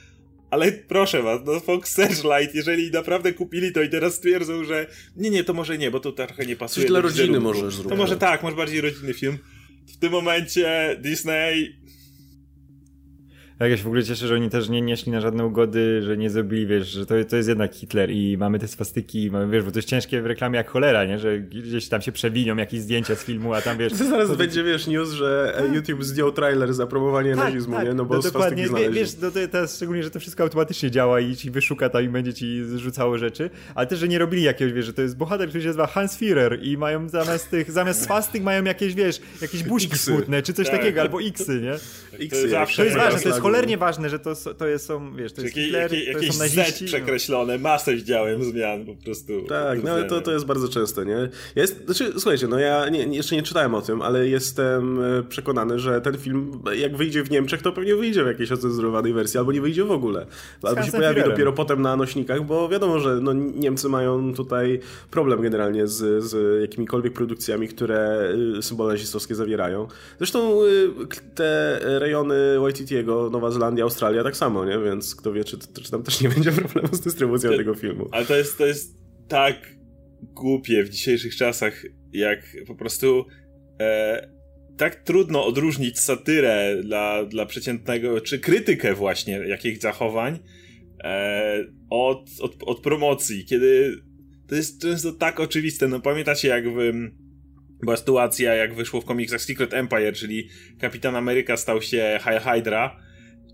Ale proszę was, no Fox Searchlight, jeżeli naprawdę kupili to i teraz stwierdzą, że nie, nie, to może nie, bo to trochę nie pasuje Coś dla rodziny wizerunku. możesz To zrobić. może tak, może bardziej rodzinny film. W tym momencie Disney Tak, ja się w ogóle cieszę, że oni też nie, nie szli na żadne ugody, że nie zrobili, wiesz, że to, to jest jednak Hitler i mamy te swastyki, mamy, wiesz, bo to jest ciężkie w reklamie jak cholera, nie? Że gdzieś tam się przewinią jakieś zdjęcia z filmu, a tam wiesz... To zaraz będzie, wiesz, news, że e, YouTube zdjął trailer za promowanie nazizmu, nie? No bo no, dokładnie, znaleźli. wiesz, no to teraz szczególnie, że to wszystko automatycznie działa i ci wyszuka tam i będzie ci rzucało rzeczy, ale też, że nie robili jakiegoś, wiesz, że to jest bohater, który się nazywa Hans Führer i mają zamiast tych, zamiast swastyk mają jakieś, wiesz, jakieś buźki smutne, czy coś Tak. takiego, albo xy, nie? Xy, jak zawsze To jest ważne, to jest. Cholernie ważne, że to, to jest, są, wiesz, to jest Jakie, Hitler, jakie, to jakieś są naziści. no. przekreślone, masę widziałem zmian po prostu. Tak, no ale to, to jest bardzo częste, nie? Jest, znaczy, słuchajcie, no ja nie, jeszcze nie czytałem o tym, ale jestem e, przekonany, że ten film, jak wyjdzie w Niemczech, to pewnie wyjdzie w jakiejś ocenzurowanej wersji, albo nie wyjdzie w ogóle. Albo się pojawi dopiero potem na nośnikach, bo wiadomo, że no, Niemcy mają tutaj problem generalnie z, z jakimikolwiek produkcjami, które y, symbole nazistowskie zawierają. Zresztą y, te rejony Waititiego, Nowa Zelandia, Australia tak samo, nie? Więc kto wie, czy, czy tam też nie będzie problemu z dystrybucją Ty- tego filmu. Ale to jest, to jest tak głupie w dzisiejszych czasach, jak po prostu e, tak trudno odróżnić satyrę dla, dla przeciętnego, czy krytykę właśnie jakichś zachowań e, od, od, od promocji, kiedy to jest często tak oczywiste. No pamiętacie jak w, była sytuacja, jak wyszło w komiksach Secret Empire, czyli Kapitan Ameryka stał się High Hydra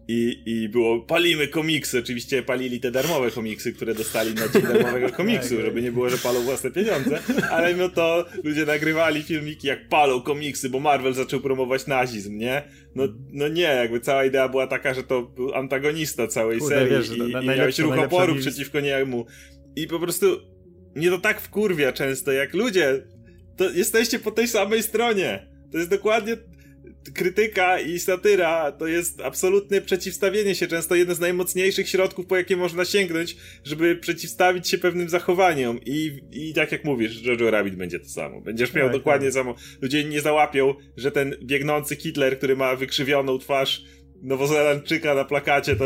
i, i było palimy komiksy. Oczywiście palili te darmowe komiksy, które dostali na dzień darmowego komiksu, żeby nie było, że palą własne pieniądze, ale mimo to ludzie nagrywali filmiki jak palą komiksy, bo Marvel zaczął promować nazizm, nie? No, no nie, jakby cała idea była taka, że to był antagonista całej Kurde, serii wiesz, i, na- i najlepsza- miałeś ruch oporu mi- przeciwko niemu. I po prostu mnie to tak wkurwia często, jak ludzie, to jesteście po tej samej stronie. To jest dokładnie krytyka i satyra to jest absolutne przeciwstawienie się, często jeden z najmocniejszych środków, po jakie można sięgnąć, żeby przeciwstawić się pewnym zachowaniom. I, i tak jak mówisz, Jojo Rabbit będzie to samo. Będziesz miał Tak, dokładnie tak. samo. Ludzie nie załapią, że ten biegnący Hitler, który ma wykrzywioną twarz Nowozelandczyka na plakacie, to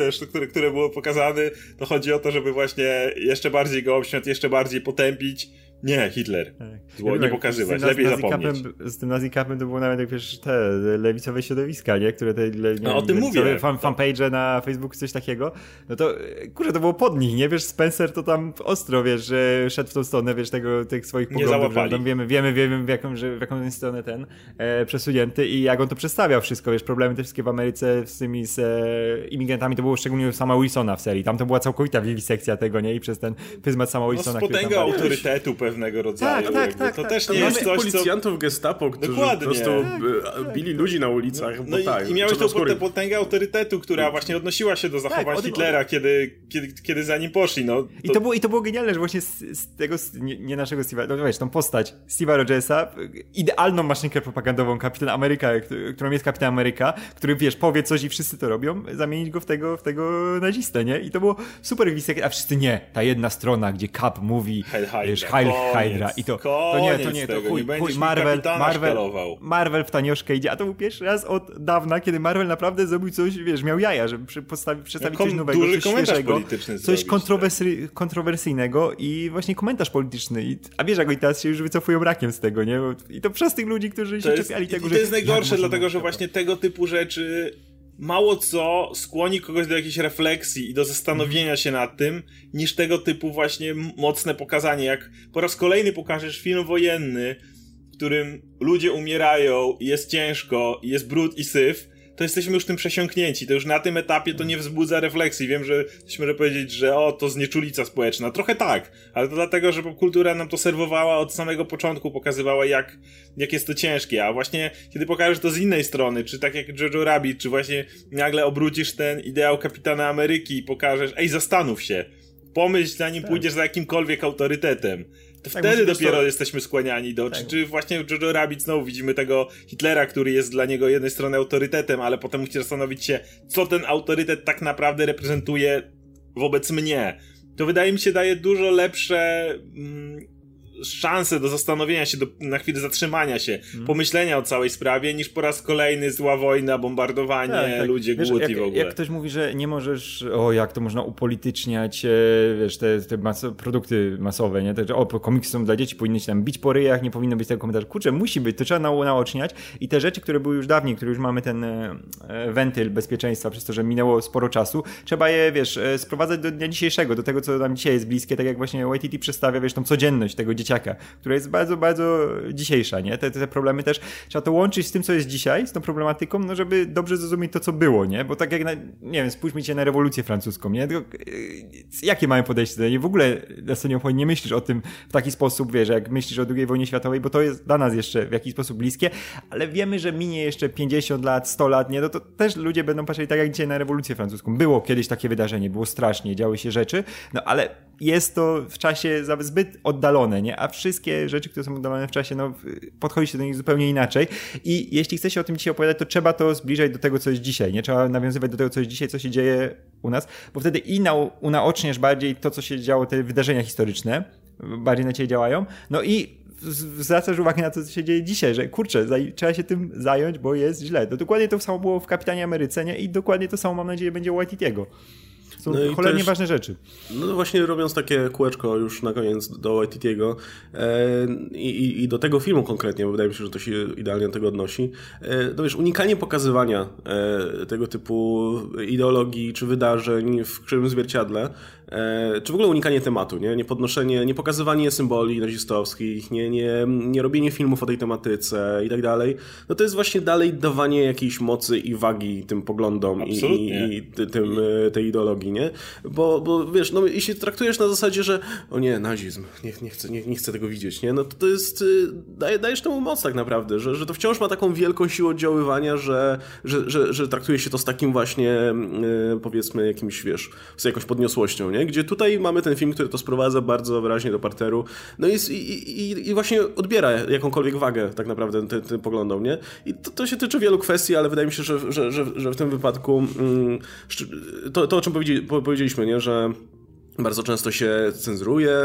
wiesz, to, które, które było pokazane, to chodzi o to, żeby właśnie jeszcze bardziej go obśmiać, jeszcze bardziej potępić. Nie, Hitler. Tak. Nie wiem, pokazywać, z lepiej zapomnieć. Z tym nazikapem to było nawet, jak wiesz, te lewicowe środowiska, nie? Które te, le, nie No, o tym mówię. Fan, fanpage na Facebooku, coś takiego. No to, e, kurczę, to było pod nich, nie? Wiesz, Spencer to tam ostro, wiesz, że szedł w tą stronę, wiesz, tego, tych swoich Nie poglądów. Że tam wiemy, wiemy, wiemy w jaką, że, w jaką stronę ten e, przesunięty i jak on to przedstawiał wszystko, wiesz, problemy te wszystkie w Ameryce z tymi z e, imigrantami, to było szczególnie sama Wilsona w serii. Tam to była całkowita wiwisekcja tego, nie? I przez ten pryzmat sama No, Wilsona, z potęgą walczył. autorytetu pewnego rodzaju. Tak, tak, tak, to tak. też nie jest mamy coś, co... policjantów gestapo, którzy Dokładnie. po prostu e, bili ludzi na ulicach, No bo i, tak. i miałeś tą potę- potęgę autorytetu, która właśnie odnosiła się do zachowań od- Hitlera, kiedy, kiedy, kiedy za nim poszli. No, I to, było, I to było genialne, że właśnie z, z tego, z, nie, nie naszego Steve'a, no wiesz, tą postać Steve'a Rogersa, idealną maszynkę propagandową Kapitan Ameryka, którą jest Kapitan Ameryka, który, wiesz, powie coś i wszyscy to robią, zamienić go w tego, w tego nazistę, nie? I to było super a wszyscy nie, ta jedna strona, gdzie Cap mówi, Heil wiesz, Heil koniec, Hydra i to, to nie, to nie, to chuj, nie chuj, Marvel, Marvel, szkalował. Marvel w tanioszkę idzie, a to był pierwszy raz od dawna, kiedy Marvel naprawdę zrobił coś, wiesz, miał jaja, żeby przedstawić coś nowego, duży coś świeżego, coś zrobić, kontrowersy, kontrowersyjnego i właśnie komentarz polityczny. I, a wiesz, jak oni teraz się już wycofują rakiem z tego, nie? I to przez tych ludzi, którzy To się jest, czepiali tego, I że... to jest najgorsze, dlatego że tak właśnie tego typu rzeczy mało co skłoni kogoś do jakiejś refleksji i do zastanowienia się nad tym, niż tego typu właśnie mocne pokazanie. Jak po raz kolejny pokażesz film wojenny, w którym ludzie umierają, jest ciężko, jest brud i syf, to jesteśmy już tym przesiąknięci. To już na tym etapie to nie wzbudza refleksji. Wiem, że ktoś może powiedzieć, że o, to znieczulica społeczna. Trochę tak, ale to dlatego, że popkultura nam to serwowała od samego początku, pokazywała jak, jak jest to ciężkie. A właśnie kiedy pokażesz to z innej strony, czy tak jak Jojo Rabbit, czy właśnie nagle obrócisz ten ideał kapitana Ameryki i pokażesz, ej, zastanów się, pomyśl zanim tak. pójdziesz za jakimkolwiek autorytetem to tak, wtedy dopiero to... jesteśmy skłaniani do. Tak. Czy, czy właśnie w Jojo Rabbit znowu widzimy tego Hitlera, który jest dla niego jednej strony autorytetem, ale potem musi zastanowić się, co ten autorytet tak naprawdę reprezentuje wobec mnie. To wydaje mi się daje dużo lepsze mm, szansę do zastanowienia się, do, na chwilę zatrzymania się, hmm. pomyślenia o całej sprawie, niż po raz kolejny zła wojna, bombardowanie, tak, tak. ludzie, wiesz, głód jak, i w ogóle. Jak ktoś mówi, że nie możesz, o jak to można upolityczniać, e, wiesz, te, te mas produkty masowe, nie? Te, o, komiksy są dla dzieci, powinny się tam bić po ryjach, nie powinno być tego komentarza. Kurczę, musi być, to trzeba naoczniać i te rzeczy, które były już dawniej, które już mamy ten e, e, wentyl bezpieczeństwa, przez to, że minęło sporo czasu, trzeba je, wiesz, sprowadzać do dnia dzisiejszego, do tego, co nam dzisiaj jest bliskie, tak jak właśnie YTT przedstawia, wiesz, tą codzienność tego dzieciaka, która jest bardzo, bardzo dzisiejsza, nie? Te, te problemy też trzeba to łączyć z tym, co jest dzisiaj, z tą problematyką, no żeby dobrze zrozumieć to, co było, nie? Bo tak jak, na, nie wiem, spójrzmy się na rewolucję francuską, nie? Tylko, yy, jakie mamy podejście do niej? W ogóle na scenie nie myślisz o tym w taki sposób, wiesz, jak myślisz o II wojnie światowej, bo to jest dla nas jeszcze w jakiś sposób bliskie, ale wiemy, że minie jeszcze 50 lat, 100 lat, nie? No to też ludzie będą patrzeli tak jak dzisiaj na rewolucję francuską. Było kiedyś takie wydarzenie, było strasznie, działy się rzeczy, no ale jest to w czasie zbyt oddalone, nie? A wszystkie rzeczy, które są oddalone w czasie, no podchodzi się do nich zupełnie inaczej. I jeśli chce się o tym dzisiaj opowiadać, to trzeba to zbliżać do tego, co jest dzisiaj, nie? Trzeba nawiązywać do tego, co jest dzisiaj, co się dzieje u nas, bo wtedy i unaoczniesz bardziej to, co się działo, te wydarzenia historyczne, bardziej na ciebie działają, no i zwracasz uwagę na to, co się dzieje dzisiaj, że kurczę, trzeba się tym zająć, bo jest źle. To dokładnie to samo było w Kapitanie Ameryce, nie? I dokładnie to samo, mam nadzieję, będzie u Waititiego. Są no cholernie też, ważne rzeczy. No właśnie robiąc takie kółeczko już na koniec do Waititiego e, i, i, do tego filmu konkretnie, bo wydaje mi się, że to się idealnie do tego odnosi, e, no wiesz, unikanie pokazywania e, tego typu ideologii czy wydarzeń w krzywym zwierciadle E, czy w ogóle unikanie tematu, nie? Nie podnoszenie, nie pokazywanie symboli nazistowskich, nie, nie, nie robienie filmów o tej tematyce i tak dalej, no to jest właśnie dalej dawanie jakiejś mocy i wagi tym poglądom i, i, tym, e, tej ideologii, nie? Bo, bo wiesz, no jeśli traktujesz na zasadzie, że o nie, nazizm, nie, nie, chcę, nie, nie chcę tego widzieć, nie? No to, to jest, y, daje, dajesz temu moc tak naprawdę, że, że to wciąż ma taką wielką siłę oddziaływania, że, że, że, że traktuje się to z takim właśnie, y, powiedzmy, jakimś, wiesz, z jakąś podniosłością, nie? Gdzie tutaj mamy ten film, który to sprowadza bardzo wyraźnie do parteru, no i, i, i właśnie odbiera jakąkolwiek wagę tak naprawdę tym, tym poglądom, nie? I to, to, się tyczy wielu kwestii, ale wydaje mi się, że, że, że, że w tym wypadku mm, to, to, o czym powiedzieliśmy, nie? Że bardzo często się cenzuruje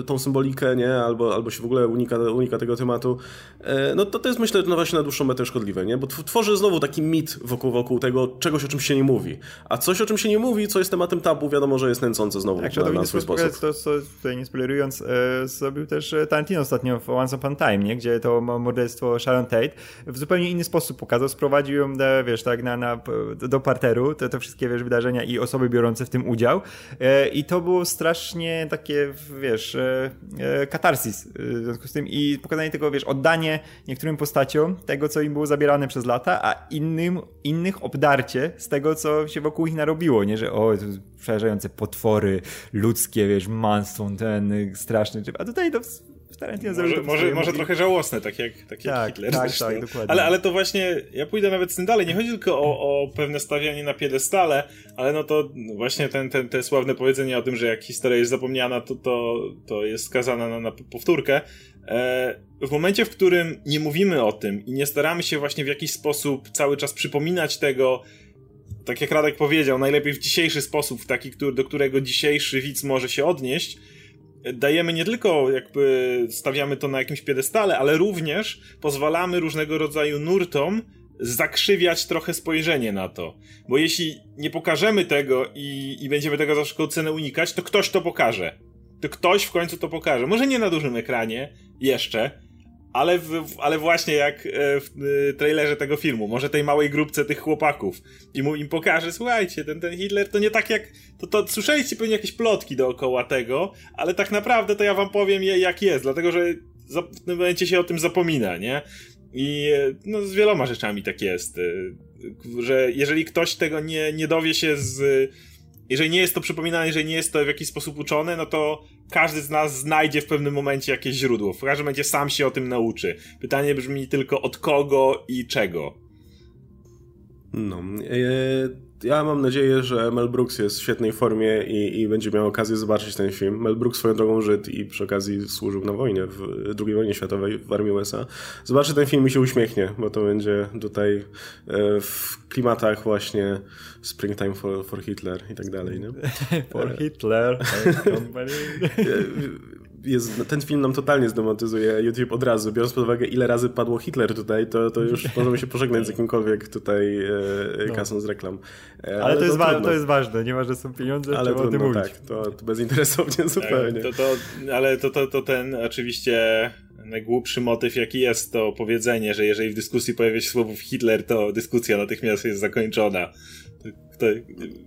y, tą symbolikę, nie? Albo, albo się w ogóle unika, unika tego tematu. E, no to, to jest myślę no właśnie na dłuższą metę szkodliwe, nie? Bo tworzy znowu taki mit wokół, wokół tego czegoś, o czym się nie mówi. A coś, o czym się nie mówi, co jest tematem tabu, wiadomo, że jest nęcące znowu tak, na, na swój sposób. To, co tutaj nie spoilerując, e, zrobił też e, Tarantino ostatnio w Once Upon Time, nie? Gdzie to morderstwo Sharon Tate w zupełnie inny sposób pokazał, sprowadził ją, do, wiesz, tak, na, na, do parteru, te, te wszystkie, wiesz, wydarzenia i osoby biorące w tym udział. E, I to to było strasznie takie, wiesz, e, e, katarsis w związku z tym i pokazanie tego, wiesz, oddanie niektórym postaciom tego, co im było zabierane przez lata, a innym, innych obdarcie z tego, co się wokół ich narobiło, nie, że o, przerażające potwory ludzkie, wiesz, monstrum ten straszny, a tutaj to Tarantino może, może, może trochę żałosne, tak jak, tak jak tak, Hitler. Tak, tak, dokładnie. Ale, ale to właśnie, ja pójdę nawet z tym dalej. Nie chodzi tylko o, o pewne stawianie na piedestale, ale no to właśnie ten, ten, te sławne powiedzenie o tym, że jak historia jest zapomniana, to, to, to jest skazana na, na powtórkę. E, w momencie, w którym nie mówimy o tym i nie staramy się właśnie w jakiś sposób cały czas przypominać tego, tak jak Radek powiedział, najlepiej w dzisiejszy sposób, taki, do którego dzisiejszy widz może się odnieść, dajemy nie tylko jakby stawiamy to na jakimś piedestale, ale również pozwalamy różnego rodzaju nurtom zakrzywiać trochę spojrzenie na to. Bo jeśli nie pokażemy tego i, i będziemy tego za wszelką cenę unikać, to ktoś to pokaże. To ktoś w końcu to pokaże. Może nie na dużym ekranie, jeszcze, ale, w, ale właśnie jak e, w e, trailerze tego filmu, może tej małej grupce tych chłopaków i mu im pokaże, słuchajcie, ten, ten Hitler to nie tak jak, to, to słyszeliście pewnie jakieś plotki dookoła tego, ale tak naprawdę to ja wam powiem jak jest, dlatego że w tym momencie się o tym zapomina, nie? I e, no, z wieloma rzeczami tak jest, że jeżeli ktoś tego nie, nie dowie się z jeżeli nie jest to przypominane, jeżeli nie jest to w jakiś sposób uczone, no to każdy z nas znajdzie w pewnym momencie jakieś źródło. W każdym momencie sam się o tym nauczy. Pytanie brzmi tylko od kogo i czego. No. E, ja mam nadzieję, że Mel Brooks jest w świetnej formie i, i, będzie miał okazję zobaczyć ten film. Mel Brooks swoją drogą Żyd i przy okazji służył na wojnie, w II wojnie światowej w armii USA. Zobaczy ten film i się uśmiechnie, bo to będzie tutaj e, w klimatach właśnie Springtime for, for Hitler i tak dalej. Nie? for Hitler. jest, ten film nam totalnie zdemotyzuje YouTube od razu. Biorąc pod uwagę, ile razy padło Hitler tutaj, to, to już możemy się pożegnać z jakimkolwiek tutaj e, no. kasą no. z reklam. E, ale, ale to, jest to jest ważne, nie że są pieniądze, ale trudno, o tym mówić. tak, to, to bezinteresownie tak, zupełnie. To, to, ale to, to, to ten oczywiście najgłupszy motyw jaki jest to powiedzenie, że jeżeli w dyskusji pojawia się słowo Hitler, to dyskusja natychmiast jest zakończona. To,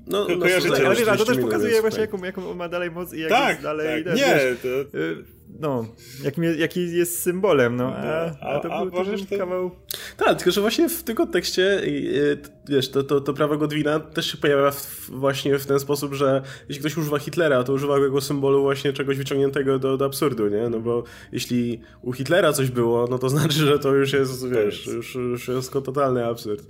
no, ko no, kojarzycie. Ale wiesz, to też pokazuje właśnie, tak. jaką, jaką on ma dalej moc i jak tak, jest dalej... Tak. Nie, to... Y, no, jakim, jaki jest symbolem, no. A, a, a to a, był, to był kawał... Tak, tylko że właśnie w tym kontekście, wiesz, to, to, to prawo Godwina też się pojawia w, właśnie w ten sposób, że jeśli ktoś używa Hitlera, to używa go jako symbolu właśnie czegoś wyciągniętego do, do absurdu, nie? No bo jeśli u Hitlera coś było, no to znaczy, że to już jest, wiesz, już, już jest totalny absurd.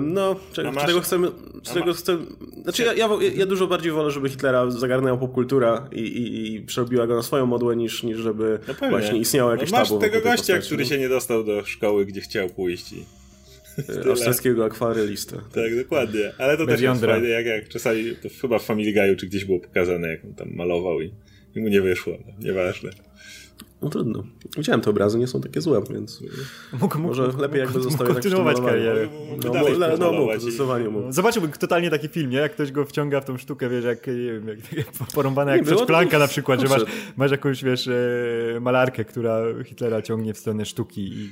No, czego, masz... czego chcemy. Czego chcemy znaczy, ja, ja, ja, dużo bardziej wolę, żeby Hitlera zagarnęła popkultura i, i, i przerobiła go na swoją modłę, niż, niż żeby no właśnie istniało jakieś no. Masz tego gościa, postaci, który no. się nie dostał do szkoły, gdzie chciał pójść. I... Austriackiego akwarelista. Tak, dokładnie. Ale to też jest fajne, jak, jak czasami, to chyba w Family Guy'u czy gdzieś było pokazane, jak on tam malował i, i mu nie wyszło. No, nieważne. No trudno. Widziałem te obrazy, nie są takie złe, więc mógł, może mógł, lepiej jakby został tak kontynuować karierę. No, no, no, no mógł, zdecydowanie mógł. Zobaczyłbym totalnie taki film, nie? Jak ktoś go wciąga w tą sztukę, wiesz, jak, jak, jak porąbane jak Planka na przykład, że masz, masz jakąś, wiesz, e, malarkę, która Hitlera ciągnie w stronę sztuki i,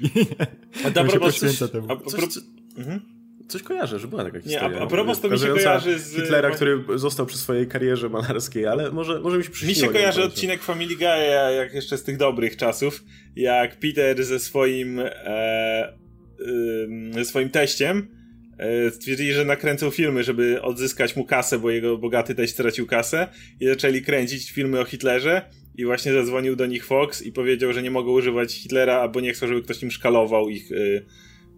a, a, a propos, coś, a, propos, mhm coś kojarzę, że była taka historia. Nie, a, a propos to mi się kojarzy z... Hitlera, który został przy swojej karierze malarskiej, ale może, może mi się przyśniło. Mi się kojarzy odcinek Family Guy, jak jeszcze z tych dobrych czasów, jak Peter ze swoim e, swoim teściem e, stwierdzili, że nakręcą filmy, żeby odzyskać mu kasę, bo jego bogaty teść stracił kasę i zaczęli kręcić filmy o Hitlerze i właśnie zadzwonił do nich Fox i powiedział, że nie mogą używać Hitlera, albo nie chcą, żeby ktoś im szkalował ich, e,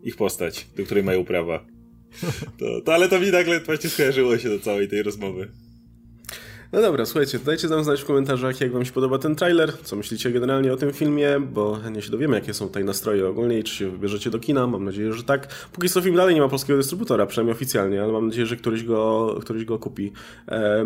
ich postać, do której mają prawa. To, to, ale to mi nagle właśnie skojarzyło się do całej tej rozmowy. No dobra, słuchajcie, dajcie nam znać w komentarzach, jak wam się podoba ten trailer, co myślicie generalnie o tym filmie, bo nie się dowiemy, jakie są tutaj nastroje ogólnie i czy się wybierzecie do kina. Mam nadzieję, że tak. Póki co film dalej nie ma polskiego dystrybutora, przynajmniej oficjalnie, ale mam nadzieję, że któryś go, któryś go kupi.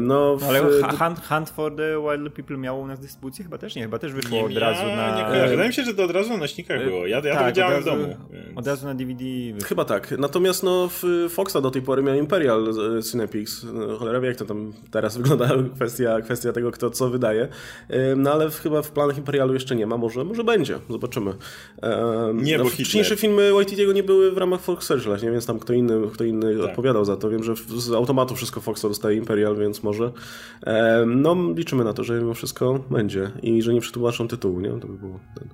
No, w... Ale Hunt, Hunt for the Wild People miało u nas dystrybucję? Chyba też nie, chyba też wyszło nie, od razu na... Nie Wydaje mi się, że to od razu na nośnikach e, było. Ja, ja tak, to widziałem razu, w domu. Więc... Od razu na DVD. Chyba tak. Natomiast no, Foxa do tej pory miał Imperial e, Cinepix. No, cholera wie, jak to tam teraz wygląda kwestia, kwestia tego, kto co wydaje. No ale chyba w planach Imperialu jeszcze nie ma, może, może będzie, zobaczymy. Nie, no, bo Wcześniejsze filmy Waititiego nie były w ramach Fox Searchlight, nie? więc tam kto inny, kto inny tak. odpowiadał za to. Wiem, że z automatu wszystko Fox dostaje Imperial, więc może. No liczymy na to, że mimo wszystko będzie i że nie przetłumaczą tytułu, nie? To by było... Ten.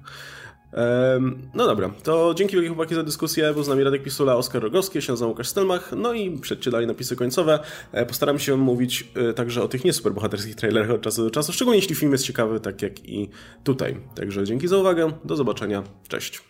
No dobra, to dzięki wielkie chłopaki za dyskusję. Był z nami Radek Pisula, Oskar Rogowski, się nazywam Łukasz Stelmach. No i dalej napisy końcowe. E, postaram się mówić e, także o tych niesuperbohaterskich trailerach od czasu do czasu, szczególnie jeśli film jest ciekawy, tak jak i tutaj. Także dzięki za uwagę, do zobaczenia, cześć.